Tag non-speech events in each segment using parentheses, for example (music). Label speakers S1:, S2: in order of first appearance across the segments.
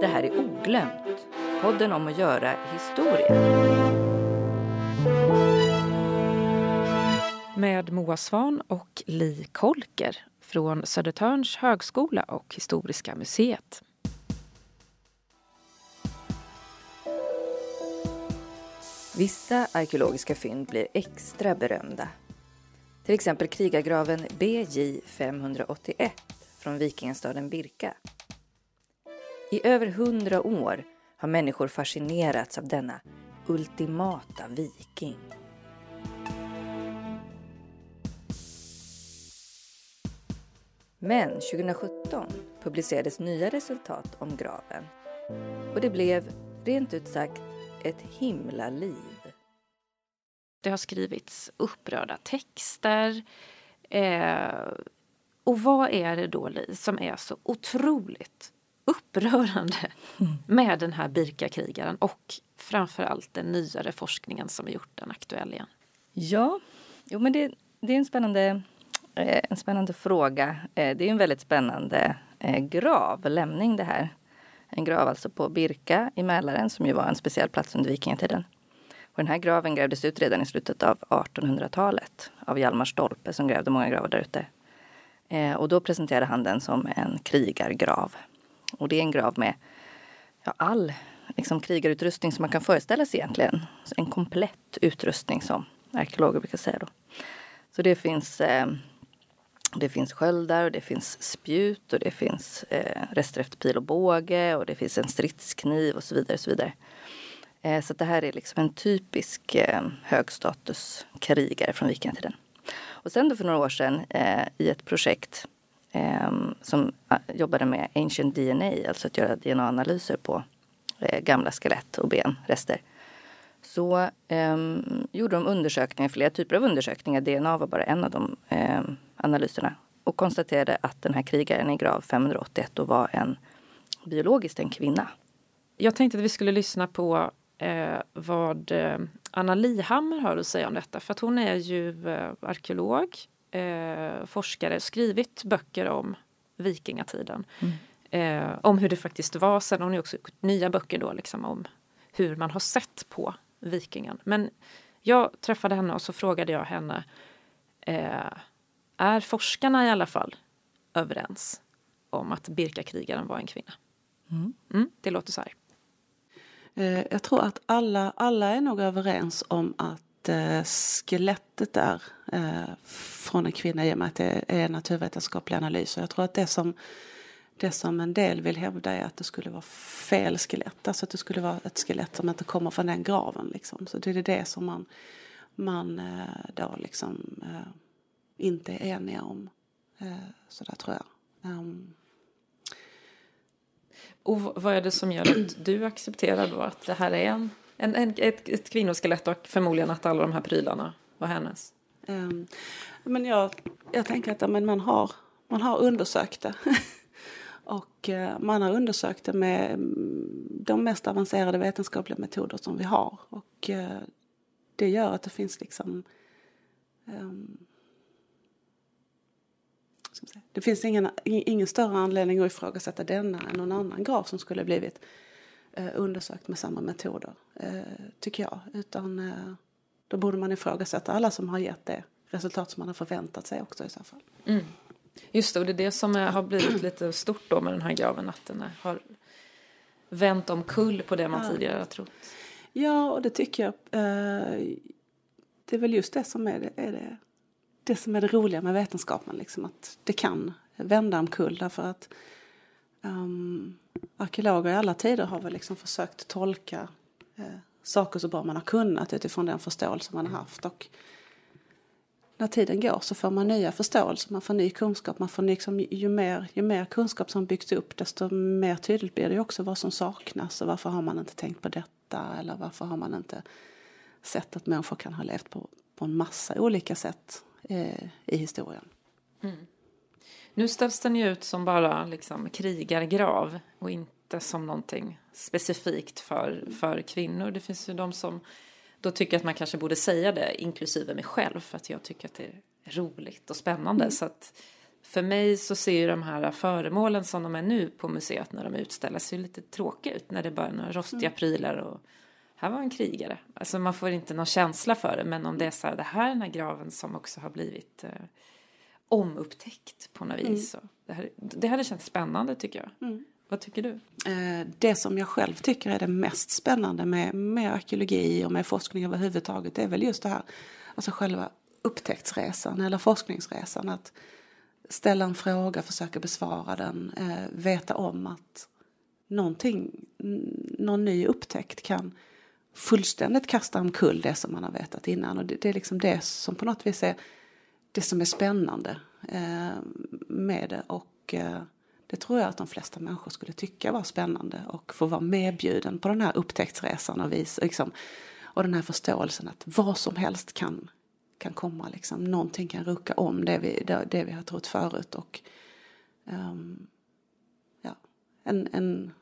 S1: Det här är Oglömt, podden om att göra historia.
S2: Med Moa Svan och Li Kolker från Södertörns högskola och Historiska museet.
S1: Vissa arkeologiska fynd blir extra berömda. Till exempel krigargraven BJ 581 från vikingastaden Birka. I över hundra år har människor fascinerats av denna ultimata viking. Men 2017 publicerades nya resultat om graven och det blev, rent ut sagt, ett himla liv.
S2: Det har skrivits upprörda texter. Eh, och vad är det då, Li, som är så otroligt upprörande med den här Birka-krigaren och framförallt den nyare forskningen som gjort den aktuell igen?
S1: Ja, jo, men det, det är en spännande, eh, en spännande fråga. Eh, det är en väldigt spännande eh, grav, lämning det här. En grav alltså på Birka i Mälaren som ju var en speciell plats under vikingatiden. Och den här graven grävdes ut redan i slutet av 1800-talet av Hjalmar Stolpe som grävde många gravar där ute. Och då presenterade han den som en krigargrav. Och det är en grav med ja, all liksom, krigarutrustning som man kan föreställa sig egentligen. Så en komplett utrustning som arkeologer brukar säga då. Så det finns eh, det finns sköldar och det finns spjut och det finns eh, rester efter pil och båge och det finns en stridskniv och så vidare. Och så vidare. Eh, så det här är liksom en typisk eh, högstatuskrigare från vikingatiden. Och sen då för några år sedan eh, i ett projekt Ehm, som ah, jobbade med ancient DNA, alltså att göra DNA-analyser på eh, gamla skelett och benrester. Så ehm, gjorde de undersökningar, flera typer av undersökningar. DNA var bara en av de ehm, analyserna och konstaterade att den här krigaren i grav 581 då var en biologiskt en kvinna.
S2: Jag tänkte att vi skulle lyssna på eh, vad eh, Anna Lihammer har att säga om detta. För att hon är ju eh, arkeolog, eh, forskare, skrivit böcker om vikingatiden. Mm. Eh, om hur det faktiskt var. Sen har hon också nya böcker då liksom om hur man har sett på vikingen. Men jag träffade henne och så frågade jag henne eh, är forskarna i alla fall överens om att Birkakrigaren var en kvinna? Mm. Mm, det låter så här.
S3: Eh, jag tror att alla, alla är nog överens om att Eh, skelettet där eh, från en kvinna i och med att det är naturvetenskaplig analys. Och jag tror att det som, det som en del vill hävda är att det skulle vara fel skelett. Alltså att det skulle vara ett skelett som inte kommer från den graven. Liksom. Så det är det som man, man eh, då liksom inte är eniga om. Så där tror jag. Ehm.
S2: Och vad är det som gör att du accepterar då att det här är en, en, en ett, ett kvinnoskelett och förmodligen att alla de här prylarna var hennes? Um,
S3: men jag, jag tänker att men man, har, man har undersökt det. (laughs) och uh, man har undersökt det med mm, de mest avancerade vetenskapliga metoder som vi har. Och uh, det gör att det finns liksom um, det finns ingen, ingen större anledning att ifrågasätta denna än någon annan grav som skulle blivit undersökt med samma metoder, eh, tycker jag. Utan eh, då borde man ifrågasätta alla som har gett det resultat som man har förväntat sig också i så fall.
S2: Mm. Just det, och det är det som har blivit lite stort då med den här graven, att den har vänt omkull på det man ja. tidigare har trott.
S3: Ja, och det tycker jag. Eh, det är väl just det som är det, är det det som är det roliga med vetenskapen, liksom, att det kan vända omkull därför att um, arkeologer i alla tider har väl liksom försökt tolka eh, saker så bra man har kunnat utifrån den förståelse man har haft. Och när tiden går så får man nya förståelser, man får ny kunskap. Man får liksom, ju, mer, ju mer kunskap som byggs upp desto mer tydligt blir det också vad som saknas och varför har man inte tänkt på detta eller varför har man inte sett att människor kan ha levt på, på en massa olika sätt eh, i historien. Mm.
S2: Nu ställs den ju ut som bara liksom krigargrav och inte som någonting specifikt för, för kvinnor. Det finns ju de som då tycker att man kanske borde säga det, inklusive mig själv, för att jag tycker att det är roligt och spännande. Mm. Så att för mig så ser ju de här föremålen som de är nu på museet när de utställs ju lite tråkiga ut när det bara är några rostiga prylar och här var en krigare. Alltså man får inte någon känsla för det men om det är så här, det här är den här graven som också har blivit eh, omupptäckt på något vis. Så det, här, det hade känts spännande tycker jag.
S3: Mm.
S2: Vad tycker du?
S3: Eh, Det som jag själv tycker är det mest spännande med, med arkeologi och med forskning överhuvudtaget är väl just det här, alltså själva upptäcktsresan eller forskningsresan. Att ställa en fråga, försöka besvara den, eh, veta om att någonting, någon ny upptäckt kan fullständigt kasta omkull det som man har vetat innan. Och det, det är liksom det som på något vis är det som är spännande eh, med det. Och eh, det tror jag att de flesta människor skulle tycka var spännande och få vara medbjuden på den här upptäcktsresan och, vis, liksom, och den här förståelsen att vad som helst kan, kan komma. Liksom. Någonting kan rucka om det vi, det, det vi har trott förut. Och, ehm, ja, en, en,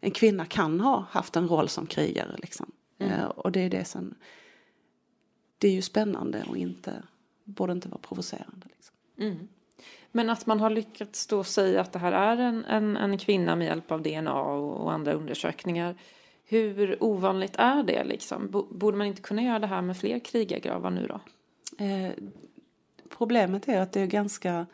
S3: en kvinna kan ha haft en roll som krigare. Liksom. Eh, och det är det som... Det är ju spännande och inte, borde inte vara provocerande. Liksom.
S2: Men att man har lyckats då säga att det här är en, en, en kvinna med hjälp av DNA och, och andra undersökningar. Hur ovanligt är det liksom? Bo- Borde man inte kunna göra det här med fler krigargravar nu då?
S3: Eh, problemet är att det är ganska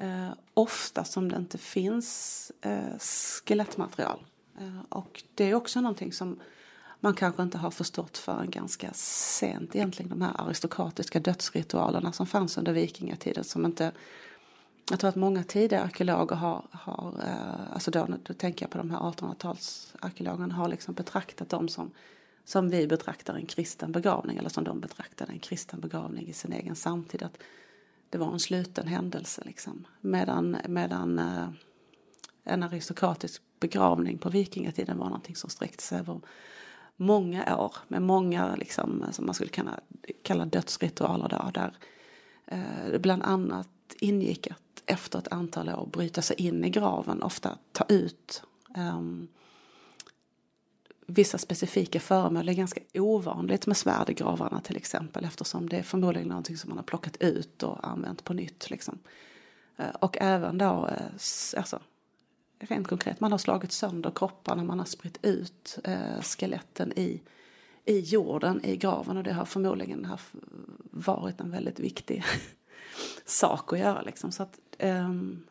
S3: eh, ofta som det inte finns eh, skelettmaterial. Eh, och det är också någonting som man kanske inte har förstått förrän ganska sent egentligen. De här aristokratiska dödsritualerna som fanns under vikingatiden som inte jag tror att många tidiga arkeologer har, har eh, alltså då, då tänker jag på de här 1800-talsarkeologerna, har liksom betraktat dem som, som vi betraktar en kristen begravning eller som de betraktade en kristen begravning i sin egen samtid. Att det var en sluten händelse liksom. Medan, medan eh, en aristokratisk begravning på vikingatiden var någonting som sträckte sig över många år med många liksom, som man skulle kunna kalla dödsritualer då, där eh, bland annat ingick att efter ett antal år bryta sig in i graven, ofta ta ut eh, vissa specifika föremål. Det är ganska ovanligt med svärd i gravarna till exempel eftersom det är förmodligen någonting som man har plockat ut och använt på nytt. Liksom. Eh, Och även då, eh, alltså, rent konkret, man har slagit sönder kropparna, man har spritt ut eh, skeletten i, i jorden, i graven och det har förmodligen haft, varit en väldigt viktig (laughs) sak att göra. Liksom. Så att, ehm,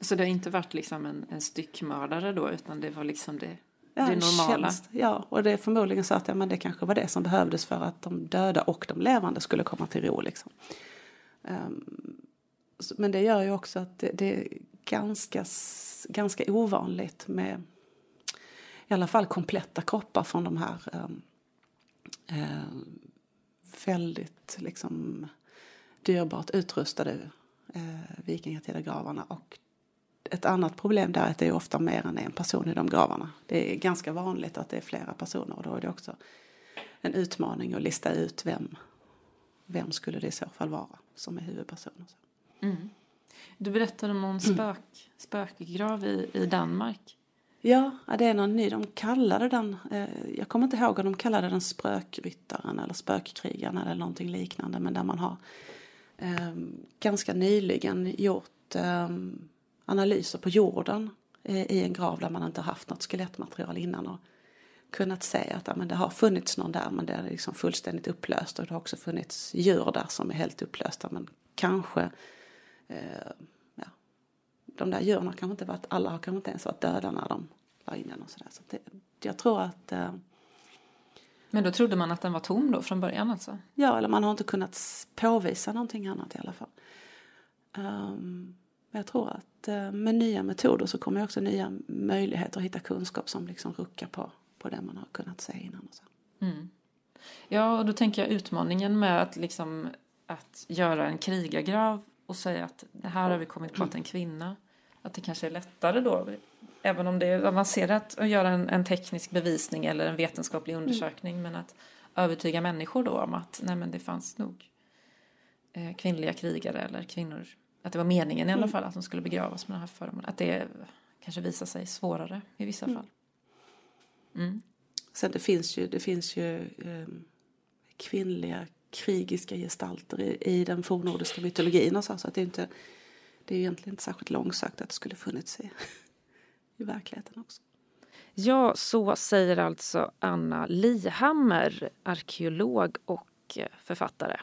S2: Så det har inte varit liksom en, en styckmördare då utan det var liksom det,
S3: Ja,
S2: det normala?
S3: tjänst. Ja, och det är förmodligen så att ja, men det kanske var det som behövdes för att de döda och de levande skulle komma till ro. Liksom. Så- men det gör ju också att det, det ganska, ganska ovanligt med i alla fall kompletta kroppar från de här eh, väldigt liksom, dyrbart utrustade eh, vikingatida gravarna. Och ett annat problem där är att det är ofta mer än en person i de gravarna. Det är ganska vanligt att det är flera personer och då är det också en utmaning att lista ut vem, vem skulle det i så fall vara som är huvudperson. och så. Mm.
S2: Du berättade om någon spök, spökgrav i, i Danmark.
S3: Ja, det är någon ny. De kallade den, eh, jag kommer inte ihåg om de kallade den spökryttaren eller spökkrigaren eller någonting liknande. Men där man har eh, ganska nyligen gjort eh, analyser på jorden eh, i en grav där man inte haft något skelettmaterial innan. Och kunnat se att ja, men det har funnits någon där men det är liksom fullständigt upplöst. Och det har också funnits djur där som är helt upplösta men kanske ja, de där djuren har kanske inte varit, alla har kanske inte ens varit döda när de la in den och sådär. Så det, jag tror att, eh,
S2: Men då trodde man att den var tom då från början alltså?
S3: ja eller man har inte kunnat påvisa någonting annat i alla fall. Men jag tror att eh, med nya metoder så kommer också nya möjligheter att hitta kunskap som liksom ruckar på, på det man har kunnat se innan. Och så.
S2: Ja, och då tänker jag utmaningen med att liksom att göra en krigargrav och säga att det här har vi kommit på att en kvinna. Att det kanske är lättare då, även om det är avancerat att göra en, en teknisk bevisning eller en vetenskaplig undersökning. Men att övertyga människor då om att nej men det fanns nog eh, kvinnliga krigare eller kvinnor. Att det var meningen i alla fall att de skulle begravas med den här föremålen. Att det kanske visar sig svårare i vissa fall.
S3: Sen det finns ju, det finns ju eh, kvinnliga krigiska gestalter i, i den fornnordiska mytologin och så, så att det är inte det är egentligen inte särskilt långsökt att det skulle funnits i, (laughs) i verkligheten också.
S2: Ja, så säger alltså Anna Lihammer, arkeolog och eh, författare.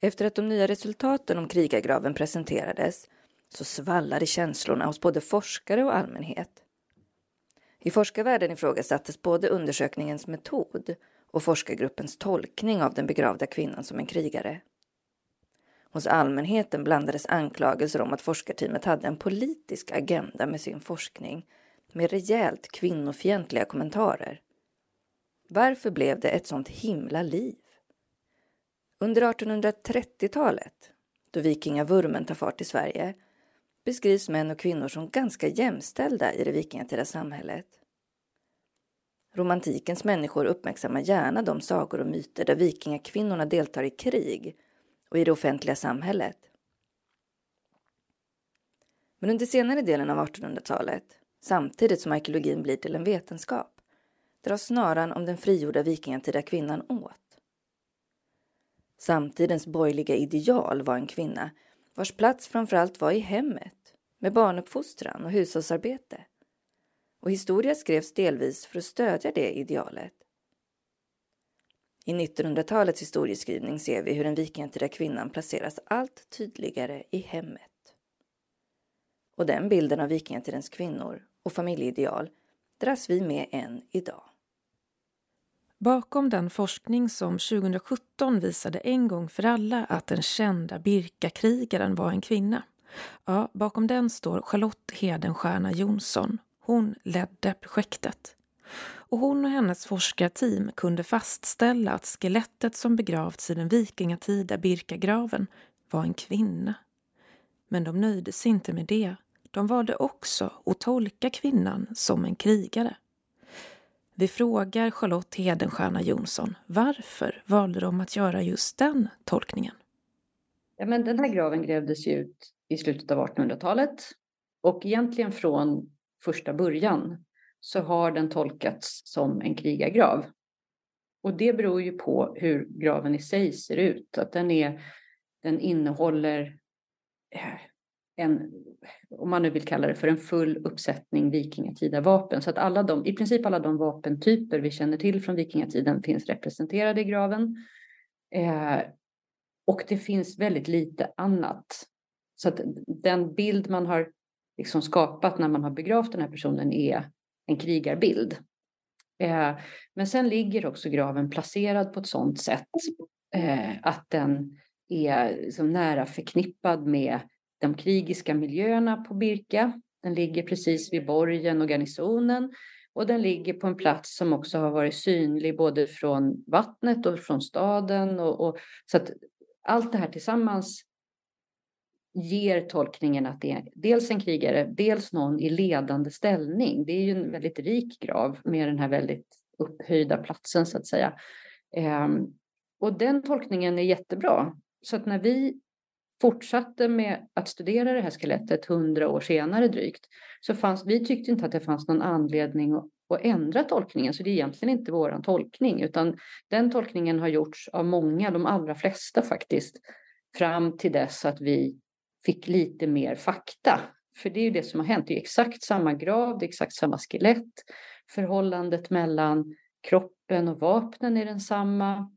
S1: Efter att de nya resultaten om krigargraven presenterades så svallade känslorna hos både forskare och allmänhet. I forskarvärlden ifrågasattes både undersökningens metod och forskargruppens tolkning av den begravda kvinnan som en krigare. Hos allmänheten blandades anklagelser om att forskarteamet hade en politisk agenda med sin forskning med rejält kvinnofientliga kommentarer. Varför blev det ett sånt himla liv? Under 1830-talet, då vikingavurmen tar fart i Sverige, beskrivs män och kvinnor som ganska jämställda i det vikingatida samhället. Romantikens människor uppmärksammar gärna de sagor och myter där vikingakvinnorna deltar i krig och i det offentliga samhället. Men under senare delen av 1800-talet, samtidigt som arkeologin blir till en vetenskap, dras snaran om den frigjorda vikingatida kvinnan åt. Samtidens borgerliga ideal var en kvinna vars plats framförallt var i hemmet med barnuppfostran och hushållsarbete. Och historia skrevs delvis för att stödja det idealet. I 1900-talets historieskrivning ser vi hur den vikingatida kvinnan placeras allt tydligare i hemmet. Och den bilden av vikingatidens kvinnor och familjeideal dras vi med än idag.
S2: Bakom den forskning som 2017 visade en gång för alla att den kända Birkakrigaren var en kvinna. Ja, bakom den står Charlotte Hedenstierna Jonsson. Hon ledde projektet. Och hon och hennes forskarteam kunde fastställa att skelettet som begravts i den vikingatida Birkagraven var en kvinna. Men de nöjde sig inte med det. De valde också att tolka kvinnan som en krigare. Vi frågar Charlotte Hedenstierna Jonsson varför valde de att göra just den tolkningen?
S4: Ja, men den här graven grävdes ju ut i slutet av 1800-talet och egentligen från första början så har den tolkats som en krigargrav. Och det beror ju på hur graven i sig ser ut. Att den, är, den innehåller eh, en, om man nu vill kalla det för en full uppsättning vikingatida vapen. Så att alla de, i princip alla de vapentyper vi känner till från vikingatiden finns representerade i graven. Eh, och det finns väldigt lite annat. Så att den bild man har liksom skapat när man har begravt den här personen är en krigarbild. Eh, men sen ligger också graven placerad på ett sådant sätt eh, att den är liksom nära förknippad med de krigiska miljöerna på Birka. Den ligger precis vid borgen och garnisonen och den ligger på en plats som också har varit synlig både från vattnet och från staden. Och, och så att allt det här tillsammans ger tolkningen att det är dels en krigare, dels någon i ledande ställning. Det är ju en väldigt rik grav med den här väldigt upphöjda platsen så att säga. Ehm, och den tolkningen är jättebra. Så att när vi fortsatte med att studera det här skelettet hundra år senare drygt, så fanns, vi tyckte inte att det fanns någon anledning att, att ändra tolkningen, så det är egentligen inte vår tolkning, utan den tolkningen har gjorts av många, de allra flesta faktiskt, fram till dess att vi fick lite mer fakta. För det är ju det som har hänt, det är exakt samma grav, det är exakt samma skelett, förhållandet mellan kroppen och vapnen är densamma.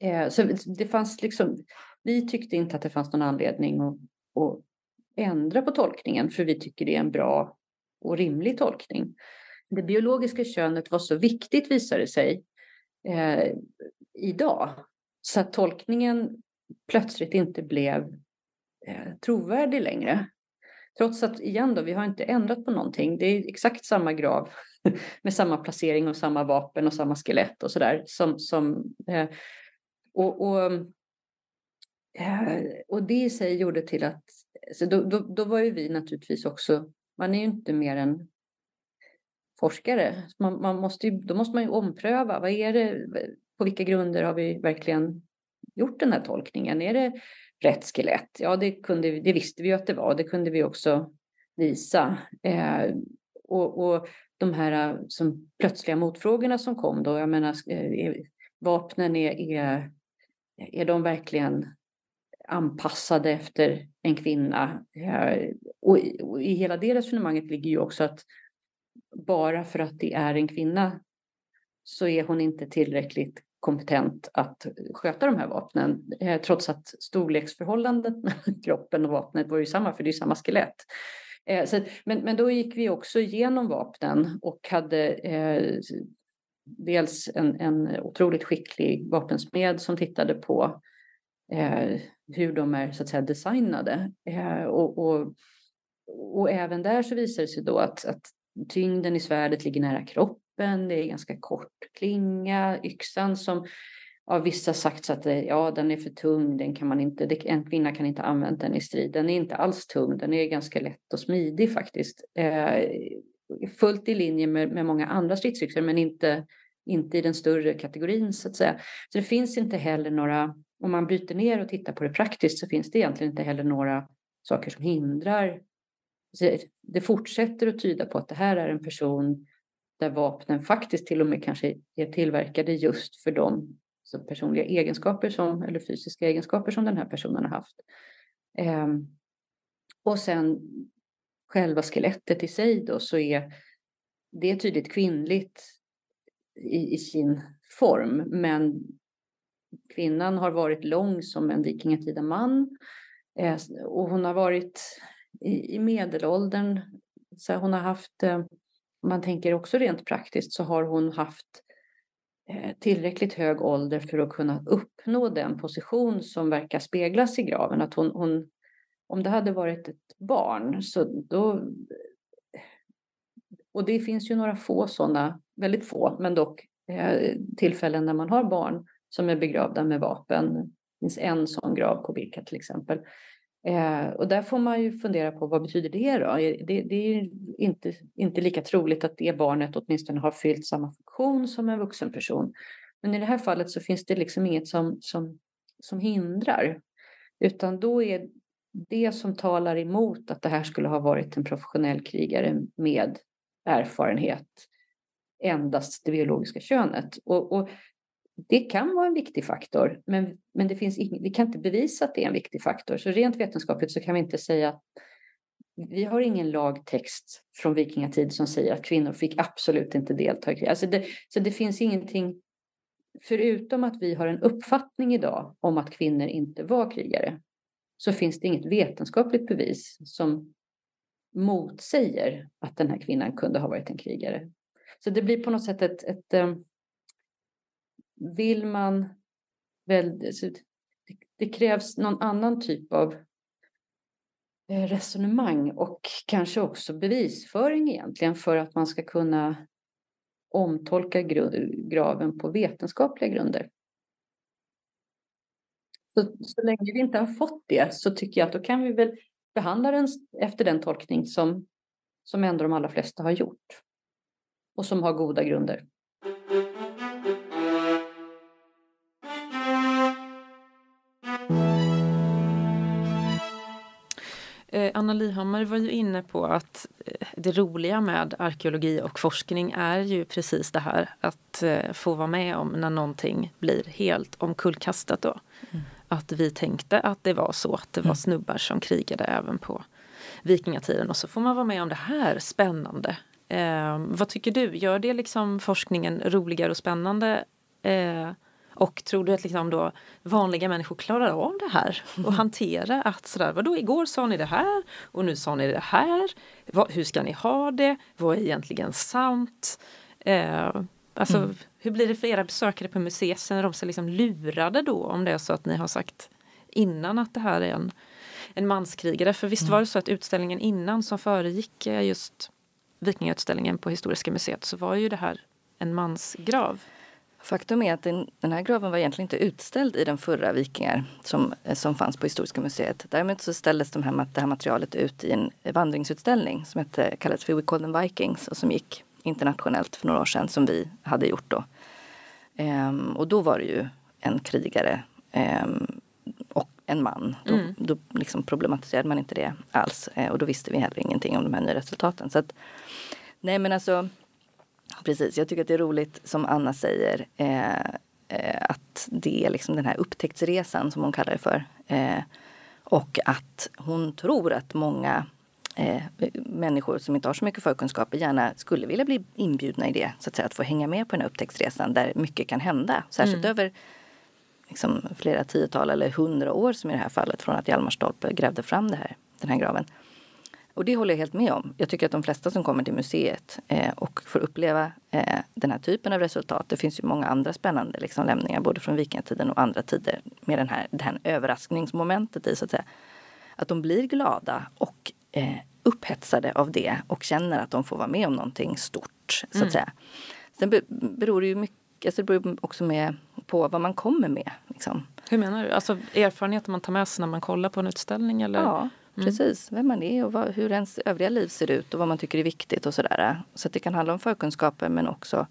S4: Eh, så det fanns liksom, vi tyckte inte att det fanns någon anledning att, att ändra på tolkningen, för vi tycker det är en bra och rimlig tolkning. Det biologiska könet var så viktigt visade det sig eh, idag, så att tolkningen plötsligt inte blev eh, trovärdig längre. Trots att igen då, vi har inte ändrat på någonting. Det är exakt samma grav (laughs) med samma placering och samma vapen och samma skelett och sådär. Som, som, eh, och, och, eh, och det i sig gjorde till att, så då, då, då var ju vi naturligtvis också, man är ju inte mer än forskare. Man, man måste ju, då måste man ju ompröva, vad är det, på vilka grunder har vi verkligen gjort den här tolkningen? Är det rätt skelett. Ja, det, kunde, det visste vi ju att det var. Det kunde vi också visa. Eh, och, och de här eh, som plötsliga motfrågorna som kom då, jag menar, eh, vapnen är, är, är de verkligen anpassade efter en kvinna. Eh, och i, och i hela det resonemanget ligger ju också att bara för att det är en kvinna så är hon inte tillräckligt kompetent att sköta de här vapnen. Eh, trots att storleksförhållandet mellan kroppen och vapnet var ju samma, för det är samma skelett. Eh, så, men, men då gick vi också igenom vapnen och hade eh, dels en, en otroligt skicklig vapensmed som tittade på eh, hur de är så att säga designade. Eh, och, och, och, även där så visar det sig då att, att tyngden i svärdet ligger nära kroppen, det är ganska kort klinga, yxan som av vissa sagt att ja, den är för tung, den kan man inte, en kvinna kan inte använda den i strid. Den är inte alls tung, den är ganska lätt och smidig faktiskt. Eh, fullt i linje med, med många andra stridsyxor, men inte, inte i den större kategorin så att säga. Så det finns inte heller några, om man bryter ner och tittar på det praktiskt så finns det egentligen inte heller några saker som hindrar. Det fortsätter att tyda på att det här är en person där vapnen faktiskt till och med kanske är tillverkade just för de så personliga egenskaper som, eller fysiska egenskaper som den här personen har haft. Eh, och sen själva skelettet i sig då så är det tydligt kvinnligt i, i sin form. Men kvinnan har varit lång som en vikingatida man. Eh, och hon har varit i, i medelåldern. Så hon har haft, eh, man tänker också rent praktiskt, så har hon haft eh, tillräckligt hög ålder för att kunna uppnå den position som verkar speglas i graven. Att hon, hon, om det hade varit ett barn så då... Eh, och det finns ju några få sådana, väldigt få, men dock eh, tillfällen när man har barn som är begravda med vapen. Det finns en sån grav på Birka till exempel. Eh, och där får man ju fundera på vad betyder det då? Det, det är ju inte, inte lika troligt att det barnet åtminstone har fyllt samma funktion som en vuxen person. Men i det här fallet så finns det liksom inget som, som, som hindrar. Utan då är det som talar emot att det här skulle ha varit en professionell krigare med erfarenhet endast det biologiska könet. Och, och det kan vara en viktig faktor, men, men det finns ing, vi kan inte bevisa att det är en viktig faktor. Så rent vetenskapligt så kan vi inte säga att vi har ingen lagtext från vikingatid som säger att kvinnor fick absolut inte delta i krig. Alltså det, så det finns ingenting, förutom att vi har en uppfattning idag om att kvinnor inte var krigare, så finns det inget vetenskapligt bevis som motsäger att den här kvinnan kunde ha varit en krigare. Så det blir på något sätt ett, ett, ett vill man väl, det krävs någon annan typ av eh, resonemang och kanske också bevisföring egentligen för att man ska kunna omtolka graven på vetenskapliga grunder. Så, så länge vi inte har fått det så tycker jag att då kan vi väl behandla den efter den tolkning som, som ändå de allra flesta har gjort och som har goda grunder.
S2: Anna Lihammar var ju inne på att eh, det roliga med arkeologi och forskning är ju precis det här att eh, få vara med om när någonting blir helt omkullkastat då. Mm. Att vi tänkte att det var så, att det var mm. snubbar som krigade även på vikingatiden och så får man vara med om det här spännande. Eh, vad tycker du, gör det liksom forskningen roligare och spännande eh, och tror du att liksom då vanliga människor klarar av det här och mm. hantera att sådär, vadå igår sa ni det här och nu sa ni det här. Vad, hur ska ni ha det? Vad är egentligen sant? Eh, alltså, mm. Hur blir det för era besökare på museet? Känner de sig liksom lurade då om det är så att ni har sagt innan att det här är en, en manskrigare? För visst mm. var det så att utställningen innan som föregick eh, just vikingautställningen på Historiska museet så var ju det här en mansgrav.
S1: Faktum är att den, den, här graven var egentligen inte utställd i den förra Vikingar som, som fanns på Historiska museet. Däremot så ställdes de här, det här materialet ut i en vandringsutställning som hette, kallades för We Call Them Vikings och som gick internationellt för några år sedan som vi hade gjort då. Ehm, och då var det ju en krigare ehm, och en man. Då, mm. då liksom problematiserade man inte det alls ehm, och då visste vi heller ingenting om de här nya resultaten. Så att, nej men alltså Precis, jag tycker att det är roligt som Anna säger eh, eh, att att det är liksom den här upptäcktsresan som hon kallar det för. Eh, och att hon tror att många eh, människor som inte har så mycket förkunskaper gärna skulle vilja bli inbjudna i det. Så att säga, att få hänga med på den här upptäcktsresan där mycket kan hända. Särskilt mm. över liksom, flera tiotal eller hundra år som i det här fallet från att Hjalmar Stolpe grävde fram det här, den här graven. Och det håller jag helt med om. Jag tycker att de flesta som kommer till museet eh, och får uppleva eh, den här typen av resultat. Det finns ju många andra spännande liksom, lämningar både från vikingatiden och andra tider med den här, det här överraskningsmomentet i så att säga. Att de blir glada och eh, upphetsade av det och känner att de får vara med om någonting stort. så att mm. säga. Sen beror det ju mycket, alltså det beror också med på vad man kommer med. Liksom.
S2: Hur menar du? Alltså erfarenheter man tar med sig när man kollar på en utställning? Eller?
S1: Ja. Mm. Precis, vem man är och vad, hur ens övriga liv ser ut och vad man tycker är viktigt och sådär. Så det kan handla om förkunskaper men också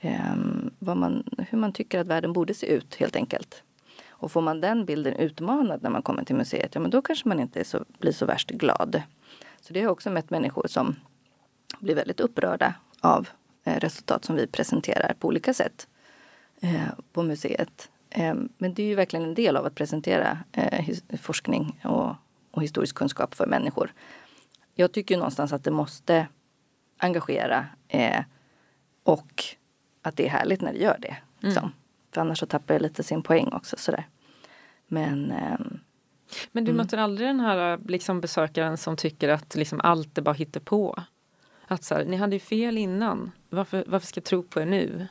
S1: eh, vad man, hur man tycker att världen borde se ut helt enkelt. Och får man den bilden utmanad när man kommer till museet, ja men då kanske man inte så, blir så värst glad. Så det har jag också mött människor som blir väldigt upprörda av eh, resultat som vi presenterar på olika sätt eh, på museet. Eh, men det är ju verkligen en del av att presentera eh, forskning och och historisk kunskap för människor. Jag tycker någonstans att det måste engagera eh, och att det är härligt när det gör det. Liksom. Mm. För annars så tappar det lite sin poäng också. Sådär. Men, eh,
S2: Men du mm. möter aldrig den här liksom, besökaren som tycker att liksom, allt är bara på? Att så här, ni hade ju fel innan. Varför, varför ska jag tro på er nu?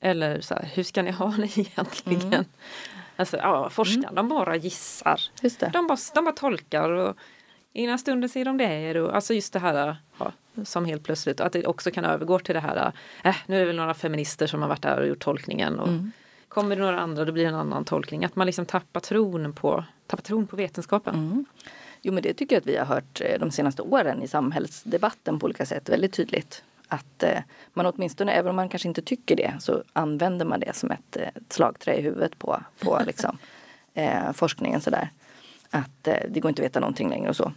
S2: Eller så här, hur ska ni ha det (laughs) egentligen? Mm. Alltså, ja, forskarna mm. de bara gissar. De, bara, de bara tolkar och ena stunden säger de det. Och, alltså just det här ja, som helt plötsligt, att det också kan övergå till det här, äh, nu är det väl några feminister som har varit där och gjort tolkningen. Och mm. Kommer det några andra då blir det en annan tolkning. Att man liksom tappar tron på, tappar tron på vetenskapen. Mm.
S1: Jo men det tycker jag att vi har hört eh, de senaste åren i samhällsdebatten på olika sätt väldigt tydligt att eh, man åtminstone, även om man kanske inte tycker det, så använder man det som ett, eh, ett slagträ i huvudet på, på (laughs) liksom, eh, forskningen. Sådär. Att eh, det går inte att veta någonting längre och så.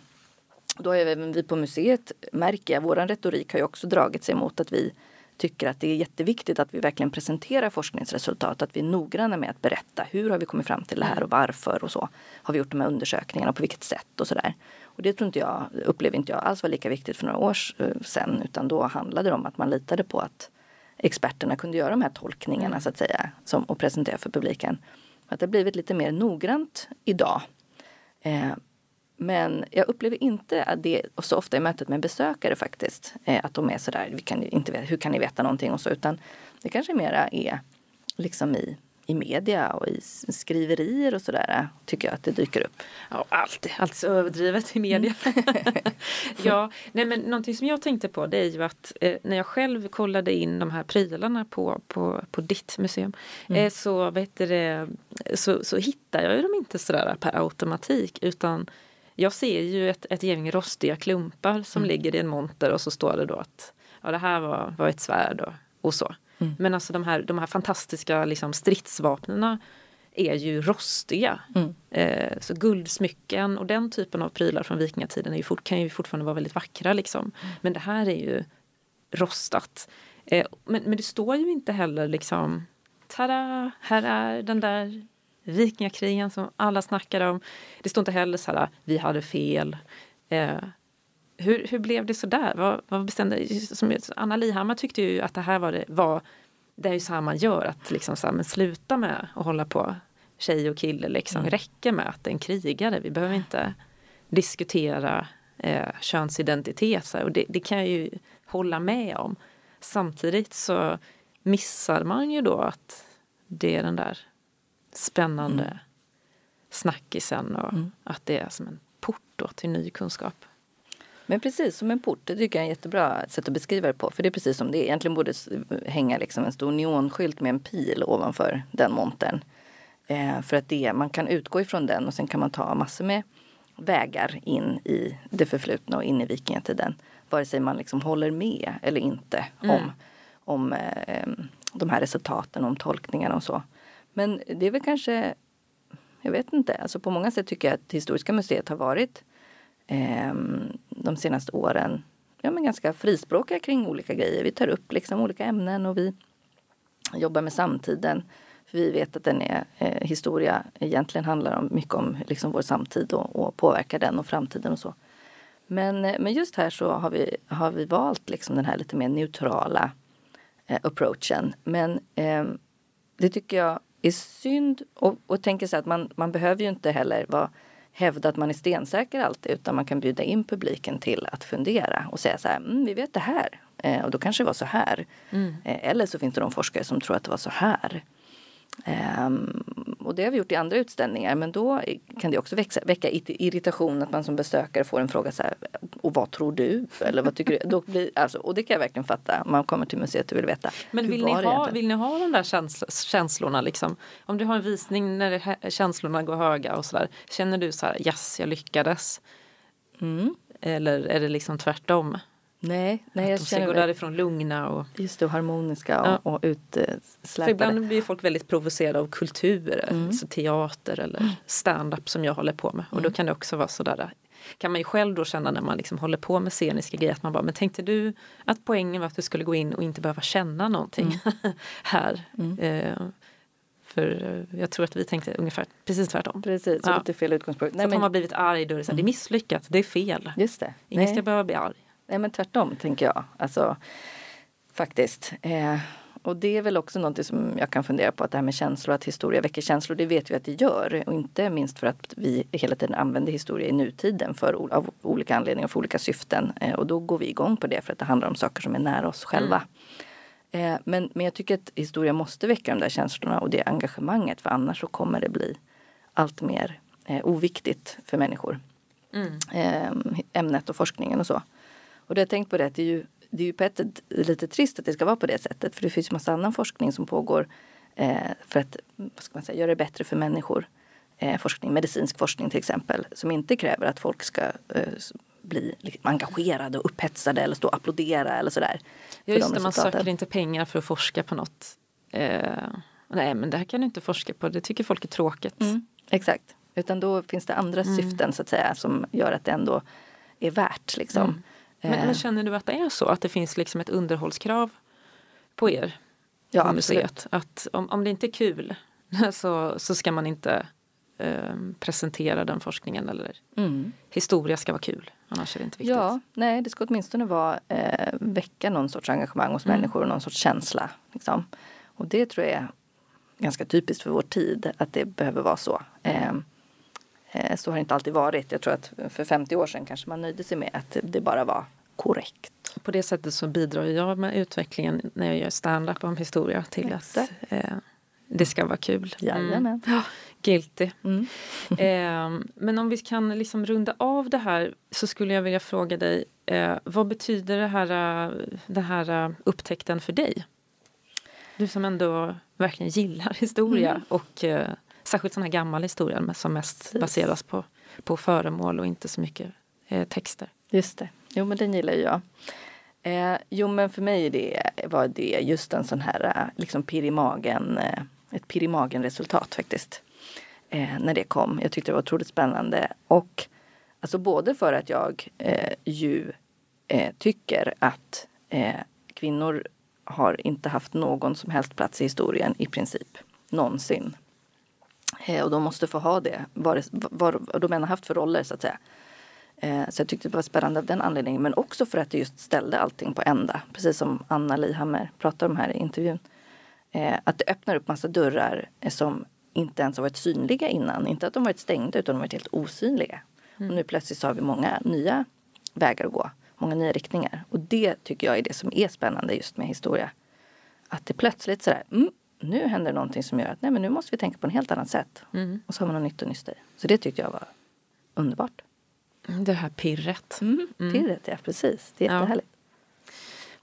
S1: Då har även vi på museet, märker jag, vår retorik har ju också dragit sig mot att vi tycker att det är jätteviktigt att vi verkligen presenterar forskningsresultat. Att vi är noggranna med att berätta hur har vi kommit fram till det här och varför och så. Har vi gjort de här undersökningarna och på vilket sätt och sådär. Och det tror inte jag, upplever inte jag alls var lika viktigt för några år sedan. Utan då handlade det om att man litade på att experterna kunde göra de här tolkningarna mm. så att säga. Som, och presentera för publiken. Att det har blivit lite mer noggrant idag. Eh, men jag upplever inte att det så ofta i mötet med besökare faktiskt. Eh, att de är sådär, vi kan inte hur kan ni veta någonting och så. Utan det kanske mera är liksom i i media och i skriverier och sådär tycker jag att det dyker upp.
S2: Ja, alltid, alltid så överdrivet i media. Mm. (laughs) (laughs) ja, nej men någonting som jag tänkte på det är ju att eh, när jag själv kollade in de här prylarna på, på, på ditt museum mm. eh, så, vet det, så, så hittar jag ju dem inte sådär per automatik utan jag ser ju ett, ett gäng rostiga klumpar som mm. ligger i en monter och så står det då att ja, det här var, var ett svärd och, och så. Mm. Men alltså de här, de här fantastiska liksom, stridsvapnena är ju rostiga. Mm. Eh, så guldsmycken och den typen av prylar från vikingatiden är ju fort, kan ju fortfarande vara väldigt vackra. Liksom. Mm. Men det här är ju rostat. Eh, men, men det står ju inte heller liksom Tada! Här är den där vikingakrigen som alla snackar om. Det står inte heller så här, vi hade fel. Eh, hur, hur blev det så där? Vad, vad bestämde, som, Anna Lihammar tyckte ju att det här var det, var, det är ju så här man gör, att liksom så här, men sluta med att hålla på tjej och kille liksom. Mm. räcker med att det är en krigare, vi behöver inte diskutera eh, könsidentitet. Så här. Och det, det, kan jag ju hålla med om. Samtidigt så missar man ju då att det är den där spännande mm. snackisen och mm. att det är som en port då till ny kunskap.
S1: Men precis, som en port. Det tycker jag är en jättebra sätt att beskriva det på. För det är precis som det är. Egentligen borde hänga liksom en stor neonskylt med en pil ovanför den montern. Eh, för att det, man kan utgå ifrån den och sen kan man ta massor med vägar in i det förflutna och in i vikingatiden. Vare sig man liksom håller med eller inte mm. om, om eh, de här resultaten, om tolkningarna och så. Men det är väl kanske, jag vet inte, alltså på många sätt tycker jag att Historiska museet har varit eh, de senaste åren ja, men ganska frispråkiga kring olika grejer. Vi tar upp liksom olika ämnen och vi jobbar med samtiden. Vi vet att den är, eh, historia egentligen handlar om, mycket om liksom vår samtid och, och påverkar den och framtiden och så. Men, eh, men just här så har vi, har vi valt liksom den här lite mer neutrala eh, approachen. Men eh, det tycker jag är synd och, och tänker så att man, man behöver ju inte heller vara hävda att man är stensäker alltid utan man kan bjuda in publiken till att fundera och säga så här, mm, vi vet det här eh, och då kanske det var så här. Mm. Eh, eller så finns det de forskare som tror att det var så här. Um, och det har vi gjort i andra utställningar men då kan det också växa, väcka irritation att man som besökare får en fråga så här, och vad tror du? Eller vad tycker du? Då blir, alltså, och det kan jag verkligen fatta. Man kommer till museet och vill veta.
S2: Men vill ni, ha, vill ni ha de där känsl känslorna liksom? Om du har en visning när känslorna går höga och sådär. Känner du så här, yes jag lyckades? Mm. Eller är det liksom tvärtom?
S1: Nej, nej
S2: att de ska gå därifrån lugna och...
S1: Just det, harmoniska och, ja. och utsläpade.
S2: För ibland blir folk väldigt provocerade av kultur, mm. alltså teater eller mm. stand-up som jag håller på med. Och mm. då kan det också vara sådär kan man ju själv då känna när man liksom håller på med sceniska grejer att man bara, men tänkte du att poängen var att du skulle gå in och inte behöva känna någonting mm. (laughs) här? Mm. Eh, för eh, jag tror att vi tänkte ungefär precis tvärtom.
S1: Precis, ja. lite fel utgångspunkt.
S2: Nej, så men... har man blivit arg då är det, så här, mm. det är misslyckat, det är fel.
S1: Just det.
S2: Ingen Nej. ska behöva bli arg.
S1: Nej men tvärtom tänker jag. Alltså, faktiskt. Eh, och det är väl också något som jag kan fundera på att det här med känslor, att historia väcker känslor, det vet vi att det gör. Och inte minst för att vi hela tiden använder historia i nutiden för, av olika anledningar, för olika syften. Eh, och då går vi igång på det för att det handlar om saker som är nära oss själva. Mm. Eh, men, men jag tycker att historia måste väcka de där känslorna och det engagemanget för annars så kommer det bli allt mer eh, oviktigt för människor. Mm. Eh, ämnet och forskningen och så. Och det har jag tänkt på det att det är ju, det är ju på ett sätt lite trist att det ska vara på det sättet. För det finns ju massa annan forskning som pågår eh, för att vad ska man säga, göra det bättre för människor. Eh, forskning, medicinsk forskning till exempel, som inte kräver att folk ska eh, bli liksom, engagerade och upphetsade eller stå och applådera eller sådär.
S2: Ja, just det, man söker inte pengar för att forska på något. Eh, nej, men det här kan du inte forska på, det tycker folk är tråkigt.
S1: Mm, exakt, utan då finns det andra mm. syften så att säga som gör att det ändå är värt liksom. Mm.
S2: Men, men, eh. känner du att det är så? Att det finns liksom ett underhållskrav på er?
S1: Ja, på museet?
S2: Att om, om det inte är kul (laughs) så, så ska man inte eh, presentera den forskningen eller mm. historia ska vara kul. Annars är det inte viktigt.
S1: Ja, nej det ska åtminstone vara eh, väcka någon sorts engagemang hos mm. människor och någon sorts känsla. Liksom. Och det tror jag är ganska typiskt för vår tid att det behöver vara så. Eh, så har det inte alltid varit. Jag tror att för 50 år sedan kanske man nöjde sig med att det bara var korrekt.
S2: På det sättet så bidrar jag med utvecklingen när jag gör stand-up om historia till att eh, det ska vara kul.
S1: Jajamän.
S2: Mm. guilty. Mm. (laughs) eh, men om vi kan liksom runda av det här så skulle jag vilja fråga dig eh, vad betyder det här, den här upptäckten för dig? Du som ändå verkligen gillar historia mm. och eh, Särskilt sån här gammal historia som mest Precis. baseras på, på föremål och inte så mycket eh, texter.
S1: Just det. Jo men den gillar jag. Eh, jo men för mig det, var det just en sån här eh, liksom pirr i magen, eh, ett pirr i magen resultat faktiskt. Eh, när det kom. Jag tyckte det var otroligt spännande. Och alltså både för att jag eh, ju tycker att kvinnor har inte haft någon som helst plats i historien i princip. Någonsin. Eh, och de måste få ha det, vad, vad de än har haft för roller så att säga. Eh, så jag tyckte det var spännande av den anledningen. Men också för att det just ställde allting på ända. Precis som Anna Lihammer pratar om här i intervjun. Eh, att det öppnar upp massa dörrar som inte ens har varit synliga innan. Inte att de varit stängda utan de varit helt osynliga. Mm. Och nu plötsligt så har vi många nya vägar att gå. Många nya riktningar. Och det tycker jag är det som är spännande just med historia. Att det plötsligt sådär, mm, nu händer någonting som gör att nej men nu måste vi tänka på ett helt annat sätt. Mm. Och så har man något nytt att nysta i. Så det tyckte jag var underbart.
S2: Det här pirret.
S1: Mm. Mm. Pirret, ja precis. Det är jättehärligt.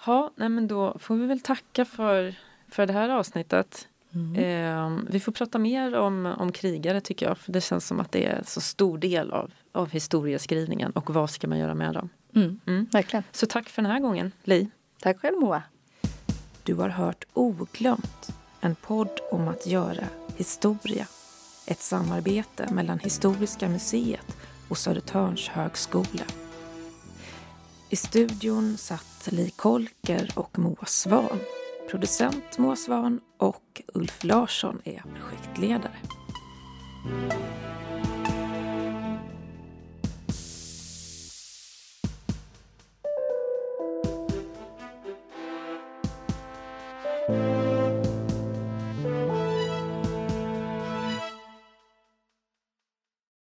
S2: Ja. ja, nej men då får vi väl tacka för, för det här avsnittet. Mm. Eh, vi får prata mer om, om krigare tycker jag. För det känns som att det är så stor del av, av historieskrivningen. Och vad ska man göra med dem?
S1: Mm. Mm. Verkligen.
S2: Så tack för den här gången, Li.
S1: Tack själv Moa.
S2: Du har hört Oglömt en podd om att göra historia. Ett samarbete mellan Historiska museet och Södertörns högskola. I studion satt Li Kolker och Moa Svan. Producent Moa Svan och Ulf Larsson är projektledare.